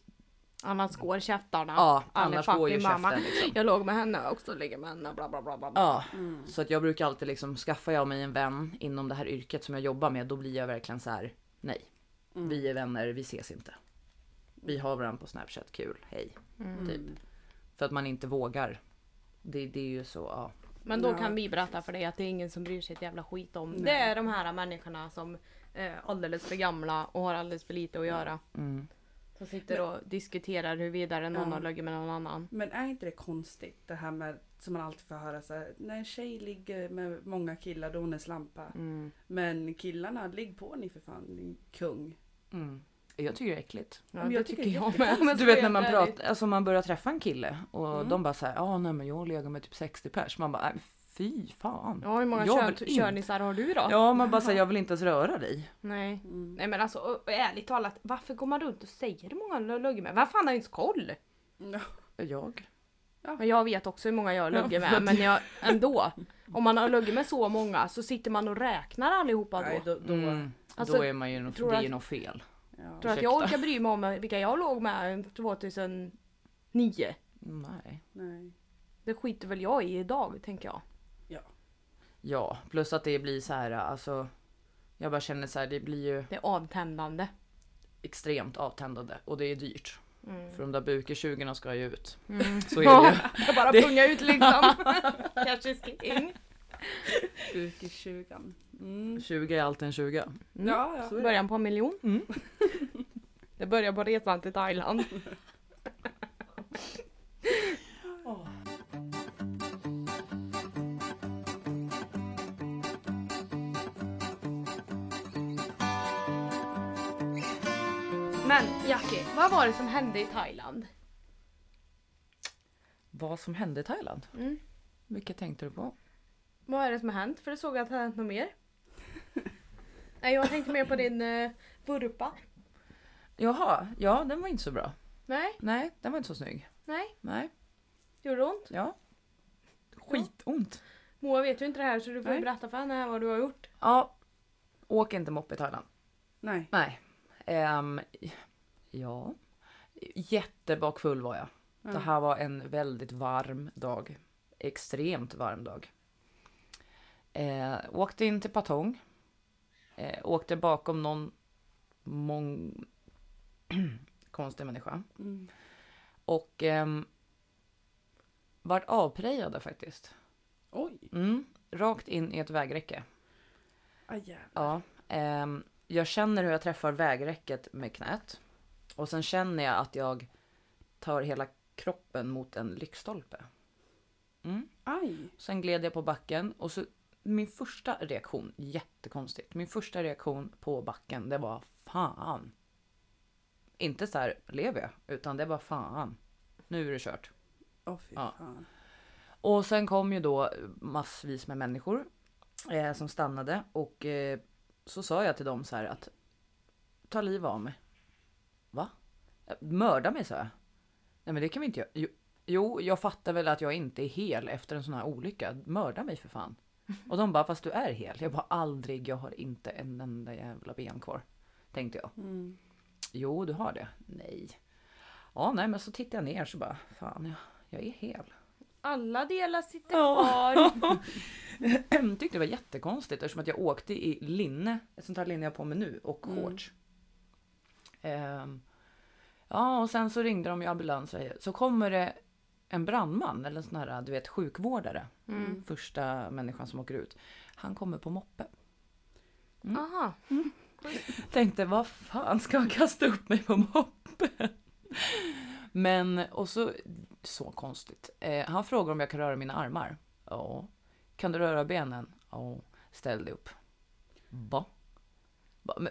Annars går käftarna. Ja, Alla annars går ju mamma. käften liksom. Jag låg med henne också, ligger med henne, bla bla bla bla. bla. Ja, Mm. så att jag brukar alltid liksom, skaffar jag mig en vän inom det här yrket som jag jobbar med, då blir jag verkligen så här: nej. Mm. Vi är vänner, vi ses inte. Vi har varandra på snapchat, kul, hej. Mm. Typ. För att man inte vågar. Det, det är ju så, ja. Men då Ja. kan vi berätta för dig att det är ingen som bryr sig ett jävla skit om. Nej. Det är de här människorna som är alldeles för gamla och har alldeles för lite att göra. Mm. Som sitter och diskuterar huruvida någon Ja. har legat med någon annan. Men är inte det konstigt det här med som man alltid får höra så här, när en tjej ligger med många killar då är hon en slampa. Mm. Men killarna, ligg på ni för fan din kung. Mm. Jag tycker det är äckligt. Ja, Men det jag tycker tycker är jag med. Men Du så vet är när man pratar, alltså man börjar träffa en kille och Mm. de bara säger ja nej men jag har legat med typ 60 pers. Man bara, nej, fy fan. Ja, hur många kön, körnisar har du då? Ja man bara säger jag vill inte ens röra dig. Nej. Mm. Nej men alltså och- och ärligt talat, varför går man runt och säger hur många du legat med? Vem fan har ens koll? Ja. Jag? Men jag vet också hur många jag har Ja, för med, men jag, ändå. Om man har legat med så många så sitter man och räknar allihopa då. Nej, då, då, Mm. Alltså, Då är man ju något, tror det är att- något fel. ja. Tror att jag orkar bry mig om vilka jag låg med 2009? Nej. Nej. Det skiter väl jag i idag, tänker jag. Ja, plus att det blir så här, alltså. Jag bara känner så här, det blir ju Det är avtändande. extremt avtändande och det är dyrt. Mm. För de där buke 20 ska ju ut. Mm. Så är det ju. Jag bara Det- punga ut liksom. Cash is king. Ut i tjugan. Mm. 20 är alltid en 20. Mm. Ja, ja. Så. Början på en miljon. Mm. Det börjar på resan till Thailand. Men Jackie, vad var det som hände i Thailand? Vad som hände i Thailand? Mm. Vilket tänkte du på? Vad är det som har hänt? För det såg jag att det har hänt något mer. Nej, jag tänkte mer på din uh, vurpa. Jaha, ja den var inte så bra. Nej, Nej, den var inte så snygg. nej, Nej, gjorde det ont? ja. Skitont. Moa vet ju inte det här så du får Nej. berätta för henne vad du har gjort. Ja. Åk inte moppe i Thailand. Nej. Nej. Ehm, ja. Jättebakfull var jag. Ja. Det här var en väldigt varm dag. Extremt varm dag. Eh, åkte in till Patong. Eh, åkte bakom någon mång... konstig människa. Mm. Och ehm, vart avprejade faktiskt. Oj. Mm, rakt in i ett vägräcke. Jävlar. Ja, ehm, jag känner hur jag träffar vägräcket med knät. Och sen känner jag att jag tar hela kroppen mot en lyktstolpe. Mm. Aj. Sen gled jag på backen och så min första reaktion, jättekonstigt. Min första reaktion på backen det var fan. Inte så här lever jag, utan det var fan. Nu är det kört. Fy Ja. Och sen kom ju då massvis med människor eh, som stannade och eh, så sa jag till dem så här att ta liv av mig. Va? Mörda mig sa jag. Nej men det kan vi inte göra. Jo, jo, jag fattar väl att jag inte är hel efter en sån här olycka. Mörda mig för fan. Och de bara fast du är hel. Jag bara aldrig, jag har inte en enda jävla ben kvar. Tänkte jag. Mm. Jo, du har det. Nej. Ja, nej men så tittar jag ner så bara fan jag, jag är hel. Alla delar sitter kvar. Tyckte det var jättekonstigt eftersom att jag åkte i linne, ett sånt här linne jag har på mig nu, och Mm. shorts. Ehm, ja, och sen så ringde de i ambulans så kommer det en brandman eller en sån här, du vet, sjukvårdare. Mm. Första människan som åker ut. Han kommer på moppe. Mm. Aha. Tänkte, vad fan ska han kasta upp mig på moppen? Men, och så, så konstigt. Eh, han frågar om jag kan röra mina armar. Ja. Kan du röra benen? Ja. Ställ dig upp. Va?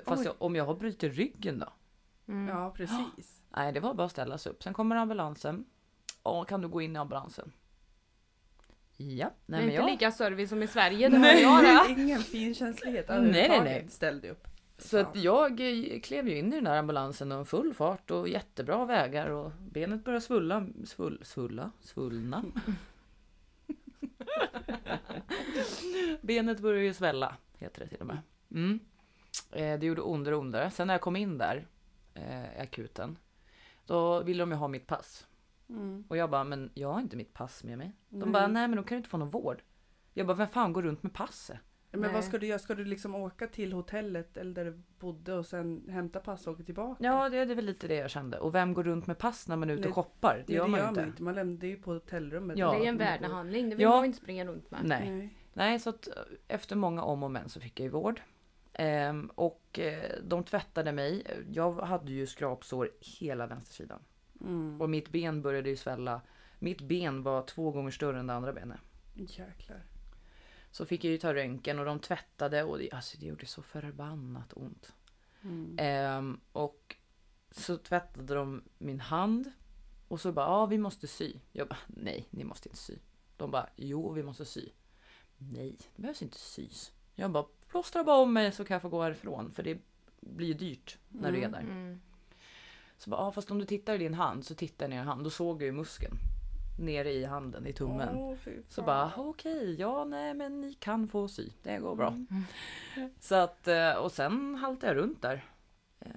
Fast jag, om jag har brutit ryggen då? Mm. Ja precis. Nej, det var bara att ställa sig upp. Sen kommer ambulansen. Ja, kan du gå in i ambulansen? Ja, det är nej men inte jag... lika service som i Sverige, det Nej. har jag det. Ingen finkänslighet Nej, nej, överhuvudtaget. nej. Ställ dig upp. Så att jag eh, klev ju in i den där ambulansen och full fart och jättebra vägar och benet började svulla, svull, svulla, svullna. benet började ju svälla, heter det till och med. Mm. Eh, det gjorde ondare och ondare. Sen när jag kom in där, eh, akuten, Då ville de ju ha mitt pass. Mm. Och jag bara, men jag har inte mitt pass med mig. De Nej. bara, nej men då kan du inte få någon vård. Jag bara, vem fan går runt med passet? Men Nej. vad ska du göra? Ska du liksom åka till hotellet eller där du bodde och sen hämta pass och åka tillbaka? Ja, det, det är väl lite det jag kände. Och vem går runt med pass när man är ute Nej, och shoppar? Det Nej, gör man ju inte. inte. Man lämnar det ju på hotellrummet. Ja. det är ju en värdehandling, det vill Ja. man inte springa runt med. Nej. Nej. Nej, så att eh, efter många om och men så fick jag ju vård. Ehm, och eh, de tvättade mig. Jag hade ju skrapsår hela vänstersidan. Mm. Och mitt ben började ju svälla. Mitt ben var två gånger större än det andra benet. Jäklar. Så fick jag ju ta röntgen och de tvättade och det, alltså det gjorde så förbannat ont. Mm. Ehm, och så tvättade de min hand. Och så bara, ja vi måste sy. Jag bara, nej ni måste inte sy. De bara, jo vi måste sy. Nej, det behövs inte sys. Jag bara, plåstra bara om mig så kan jag få gå härifrån. För det blir ju dyrt när du är Mm. där. Mm. Så bara, ja fast om du tittar i din hand så tittar jag ner i hand. Då såg jag ju muskeln. Nere i handen, i tummen. Fy Så bara okej, ja nej men ni kan få sy. Det går bra. Mm. Så att, eh, och sen haltade jag runt där. eh,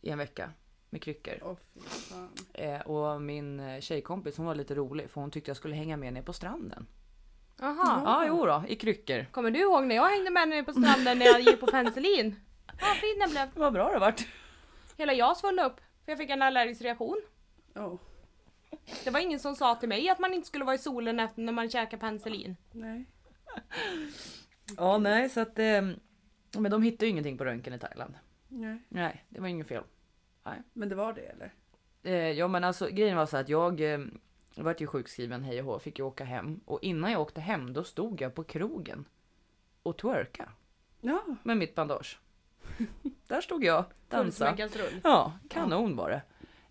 I en vecka. Med kryckor. Fan. Eh, och min eh, tjejkompis hon var lite rolig för hon tyckte jag skulle hänga med ner på stranden. Jaha. Ja, jo då, i kryckor. Kommer du ihåg när jag hängde med nere på stranden när jag gick på penicillin? Vad fin den blev. Vad bra det vart. Hela jag svullnade upp. För jag fick en allergisk reaktion. Åh, Det var ingen som sa till mig att man inte skulle vara i solen efter när man käkar penicillin. nej. Ja, nej så att eh, Men de hittade ju ingenting på röntgen i Thailand. nej. Nej, det var inget fel. Men det var det eller? Eh, ja men alltså grejen var så att jag eh, vart ju sjukskriven hej och hå, fick ju åka hem. Och innan jag åkte hem då stod jag på krogen och twerka Ja. med mitt bandage. Där stod jag, dansa. Ja, kanon var det.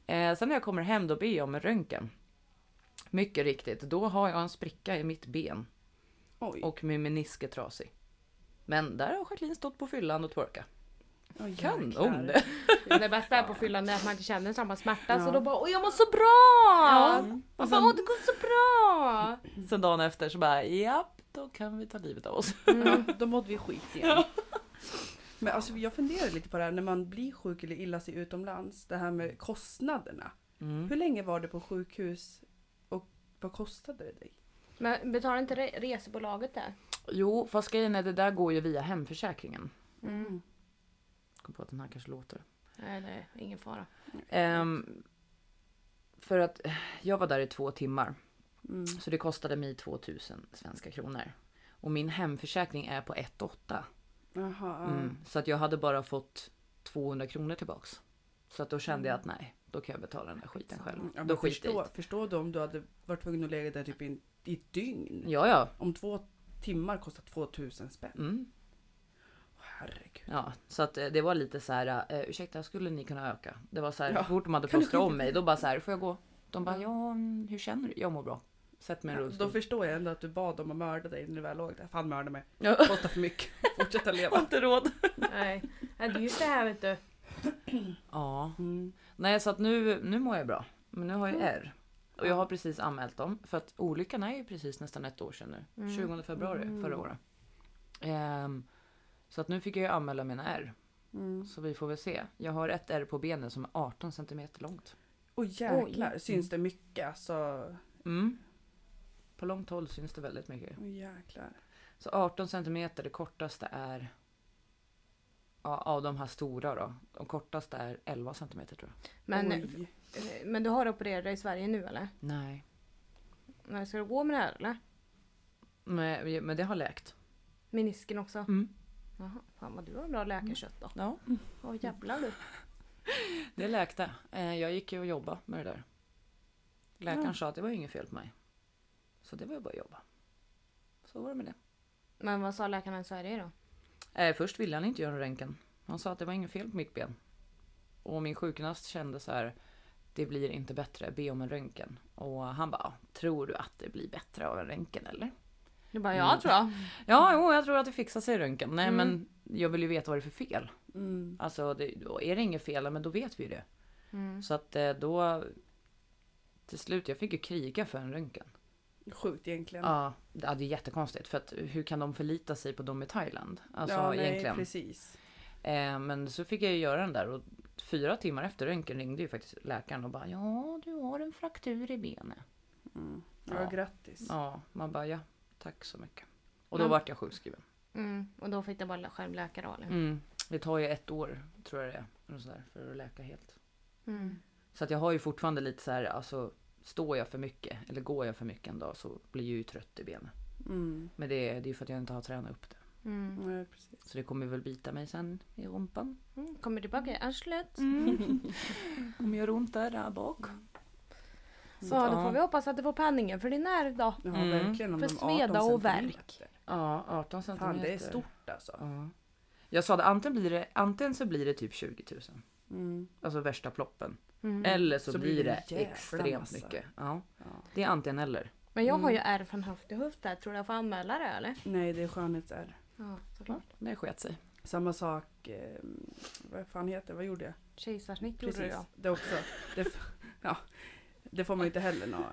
Eh, sen när jag kommer hem då ber jag om en röntgen. Mycket riktigt, då har jag en spricka i mitt ben Oj. och min menisk är trasig. Men där har Jacqueline stått på fyllan och twerka. Åh, Kanon det! Bästa är på fyllan är att man inte känner samma smärta Ja. så då bara åh jag mår så bra! Ja. Mm. Och bara åh det går så bra! Sen dagen efter så bara japp, då kan vi ta livet av oss. Ja, då mådde vi skit igen. Men alltså, jag funderar lite på det här när man blir sjuk eller illa sig utomlands. Det här med kostnaderna. Mm. Hur länge var du på sjukhus och vad kostade det dig? Men betalar inte re resebolaget det? Jo, fast grejen är det där går ju via hemförsäkringen. Mm. Kom på att den här kanske låter. Nej, nej, ingen fara. Um, för att jag var där i två timmar. Mm. Så det kostade mig 2000 svenska kronor. Och min hemförsäkring är på 1 800. Mm, så att jag hade bara fått 200 kronor tillbaks. Så att då kände jag att nej, då kan jag betala den där skiten själv. Mm. Ja, då i förstå, förstå då om du hade varit tvungen att lägga där typ i, ett dygn. Ja, ja. Om två timmar kostar 2000 spänn. Mm, Herregud. ja. Så att eh, det var lite så här, eh, ursäkta, skulle ni kunna öka? Det var så här, Ja. fort de hade plåstrat om mig, då bara så här, får jag gå? De bara, ja, mm, hur känner du? Jag mår bra. Sätt mig i en Ja, rullstol. då förstår jag ändå att du bad dem att mörda dig när du väl låg där. Fan mörda mig. Ja. Kostar för mycket. Fortsätta Jag har leva. inte råd. Nej. Nej, det är just det här vet du. Ja. Mm. Nej, så att nu, nu mår jag bra. Men nu har jag R. Och jag har precis anmält dem. För att olyckan är ju precis nästan ett år sedan nu. Mm. 20 februari Mm. förra året. Ehm, så att nu fick jag ju anmäla mina R. Mm. Så vi får väl se. Jag har ett R på benet som är 18 centimeter långt. Och jäklar, syns det mycket alltså? Mm. På långt håll syns det väldigt mycket. Åh jäklar. Så 18 centimeter, det kortaste är... Ja, av de här stora då. De kortaste är 11 centimeter tror jag. Men, Oj. men du har opererat dig i Sverige nu eller? Nej. Nej, ska du gå med det här eller? Men, men det har läkt. Menisken också? Mm. Jaha, fan vad du har bra läkarkött då. Ja. Åh jävlar du. Det läkte. Eh, Jag gick ju och jobbade med det där. Läkaren Ja. sa att det var inget fel på mig. Så det var ju bara att jobba. Så var det med det. Men vad sa läkarna i Sverige då? Eh, Först ville han inte göra röntgen. Han sa att det var inget fel på mitt ben. Och min sjukgymnast kände så här. Det blir inte bättre, be om en röntgen. Och han bara, tror du att det blir bättre av en röntgen eller? Du bara ja Mm. tror jag. Ja, jo, jag tror att det fixar sig i röntgen. Nej, Mm. men jag vill ju veta vad det är för fel. Mm. Alltså, det, är det inget fel, men då vet vi det. Mm. Så att eh, då... Till slut, jag fick ju kriga för en röntgen. Sjukt egentligen. Ja, det är jättekonstigt. För att hur kan de förlita sig på dem i Thailand? Alltså ja, nej, egentligen. precis. Eh, men så fick jag ju göra den där och fyra timmar efter röntgen ringde ju faktiskt läkaren och bara ja, du har en fraktur i benet. Mm. Ja, Ja. grattis. Ja, man bara ja, tack så mycket. Och då Men- vart jag sjukskriven. Mm. Och då fick du bara själv läka då eller? Mm. Det tar ju ett år, tror jag det är, sådär, för att läka helt. Mm. Så att jag har ju fortfarande lite så här, alltså står jag för mycket eller går jag för mycket en dag så blir jag ju trött i benen. Mm. Men det, är- det är ju för att jag inte har tränat upp det. Mm. Nej, precis. Så det kommer väl bita mig sen i rumpan. Mm. Kommer tillbaka i arslet. Om jag gör ont där, där bak. Så då får vi hoppas att du får penningen för din nerv då. Ja, Mm. verkligen. Om För de sveda 18 och värk. centimeter. Ja, 18 centimeter. Fan, det är stort alltså. Ja. Jag sa det, antingen, blir det, antingen så blir det typ 20 000. Mm. Alltså värsta ploppen. Mm. Eller så, Så blir det det extremt massa. mycket. Ja. Ja. Det är antingen eller. Men jag har ju Mm. ärr från höft till höft där. Tror du jag får anmäla det eller? Nej, det är skönhetsärr. Ja, såklart. Det sket sig. Samma sak, eh, vad fan heter det? Vad gjorde jag? Kejsarsnitt gjorde Precis, jag. det också. Det, ja, det får man ju inte heller nå.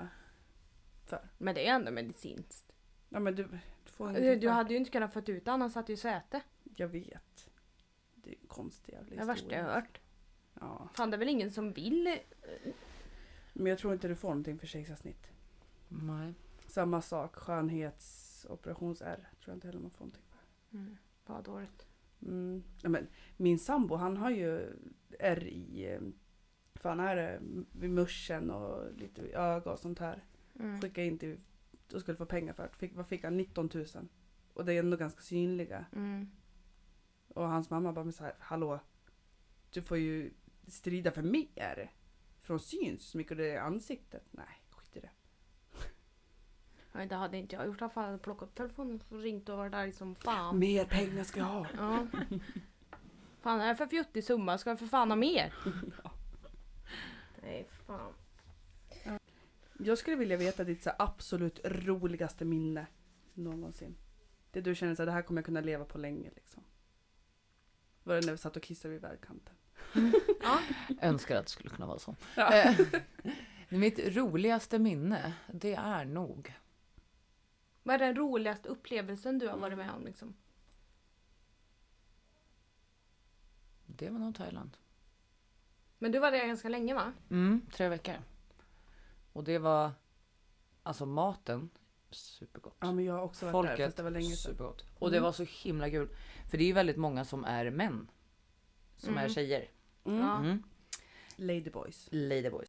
Men det är ändå medicinskt. Ja, men du, du får Du, ingenting du för- hade ju inte kunnat få ut det, han satt ju i säte. Jag vet. Det är en konstig jävla Det är värsta jag hört. Fan det är väl ingen som vill. Men jag tror inte du får någonting för kejsarsnitt. Nej. Samma sak, skönhetsoperations-R. Tror jag inte heller man får någonting för. Mm, vad dåligt. Mm. Ja, men min sambo han har ju R i, eh, fan är det, vid muschen och lite öga och sånt här. Mm. Skicka in till, och skulle få pengar för det. Fick, vad fick han? 19 000. Och det är ändå ganska synliga. Mm. Och hans mamma bara, men så här, hallå, du får ju strida för mer. De syns så mycket i ansiktet. Nej, skit i det. Nej, det hade inte jag gjort alla fall. Plockat upp telefonen och ringt och varit arg som fan. Mer pengar ska jag ha. Ja. Fan är det för fjuttig summa? Ska jag för fan ha mer? Nej fan. Jag skulle vilja veta ditt så här, absolut roligaste minne någonsin. Det du känner att det här kommer jag kunna leva på länge liksom. Var det när vi satt och kissade vid vägkanten? Ja. Önskar att det skulle kunna vara så. Ja. Eh, Mitt roligaste minne, det är nog... Vad är den roligaste upplevelsen du har varit med om liksom? Det var nog Thailand. Men du var där ganska länge va? Mm, tre veckor. Och det var... Alltså maten, supergott. Ja men jag har också varit där fast Folket, det var länge sedan. supergott. Och det Mm. var så himla kul. För det är ju väldigt många som är män. Som är Mm. tjejer. Mm. Ja. Mm. Ladyboys. Ladyboys.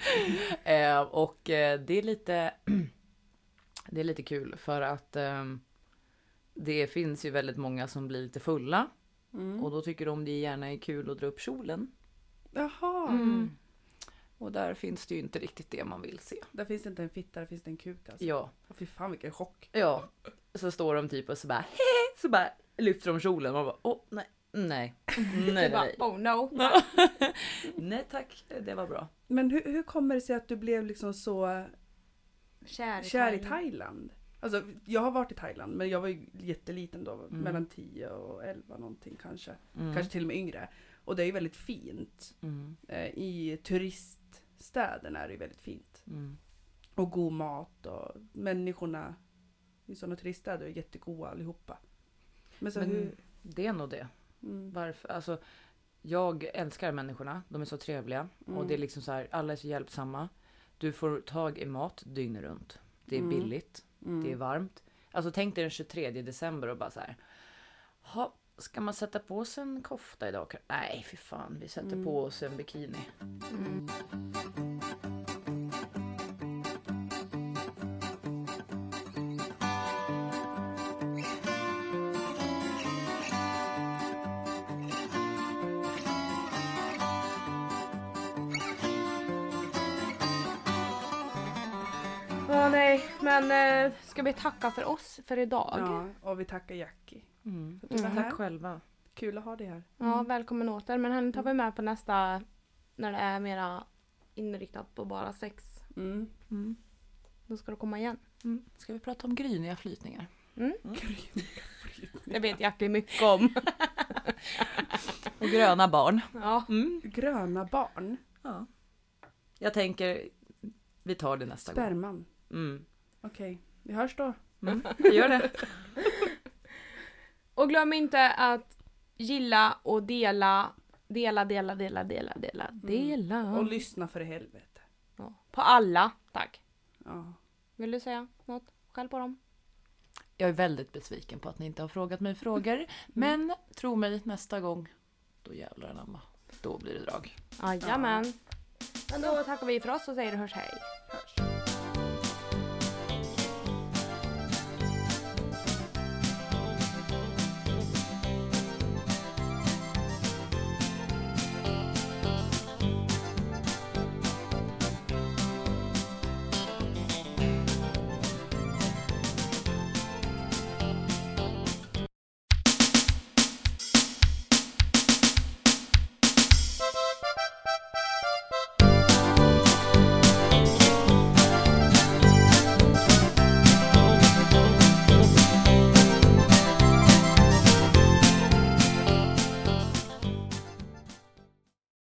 eh, och eh, det är lite... det är lite kul för att ehm, det finns ju väldigt många som blir lite fulla. Mm. Och då tycker de det gärna är kul att dra upp kjolen. Jaha. Mm. Och där finns det ju inte riktigt det man vill se. Där finns det inte en fitta, där finns det en kuk alltså. Ja, Åh, Fy fan vilken chock. ja. Så står de typ och så bara Hehe! Så bara lyfter de kjolen och man bara åh nej, nej, nej, Du nej, bara, nej. oh no. nej tack, det var bra. Men hur, hur kommer det sig att du blev liksom så Kär i kär i Thailand. Thailand? Alltså jag har varit i Thailand men jag var ju jätteliten då. Mm. Mellan 10 och 11 någonting kanske. Mm. Kanske till och med yngre. Och det är ju väldigt fint. Mm. Eh, I turiststäderna är det ju väldigt fint. Mm. Och god mat och människorna i sådana turiststäder är jättegoda allihopa. Men så Men- hur... Det är nog det. Mm. Varför? Alltså, jag älskar människorna. De är så trevliga. Och Mm. det är liksom så här, alla är så hjälpsamma. Du får tag i mat dygnet runt. Det är Mm. billigt. Mm. Det är varmt. Alltså tänk dig den 23 december och bara så här. Ha, ska man sätta på sig en kofta idag? Nej, fy fan. Vi sätter Mm. på oss en bikini. Men eh, ska vi tacka för oss för idag? Ja, Ja, och vi tackar Jackie. Mm. Här. Tack själva. Kul att ha dig här. välkommen åter. Men henne tar vi med på nästa när det är mera inriktat på bara sex. Mm. Mm. Då ska du komma igen. Mm. Ska vi prata om gryniga flytningar? Det vet Jackie mycket om. Och gröna barn. Ja. Mm. Gröna barn. Ja. Jag tänker, vi tar det nästa gång. Sperman. Mm. Okej, vi hörs då. Mm. Gör det. Och glöm inte att gilla och dela Dela, dela, dela, dela, dela, dela. Och lyssna för i helvete. Ja. På alla, tack. Ja. Vill du säga något själv på dem? Jag är väldigt besviken på att ni inte har frågat mig frågor. Men tro mig, nästa gång, då jävlar anamma. Då blir det drag. Jajamän. Men då tackar vi för oss och säger hörs hej. Hörs.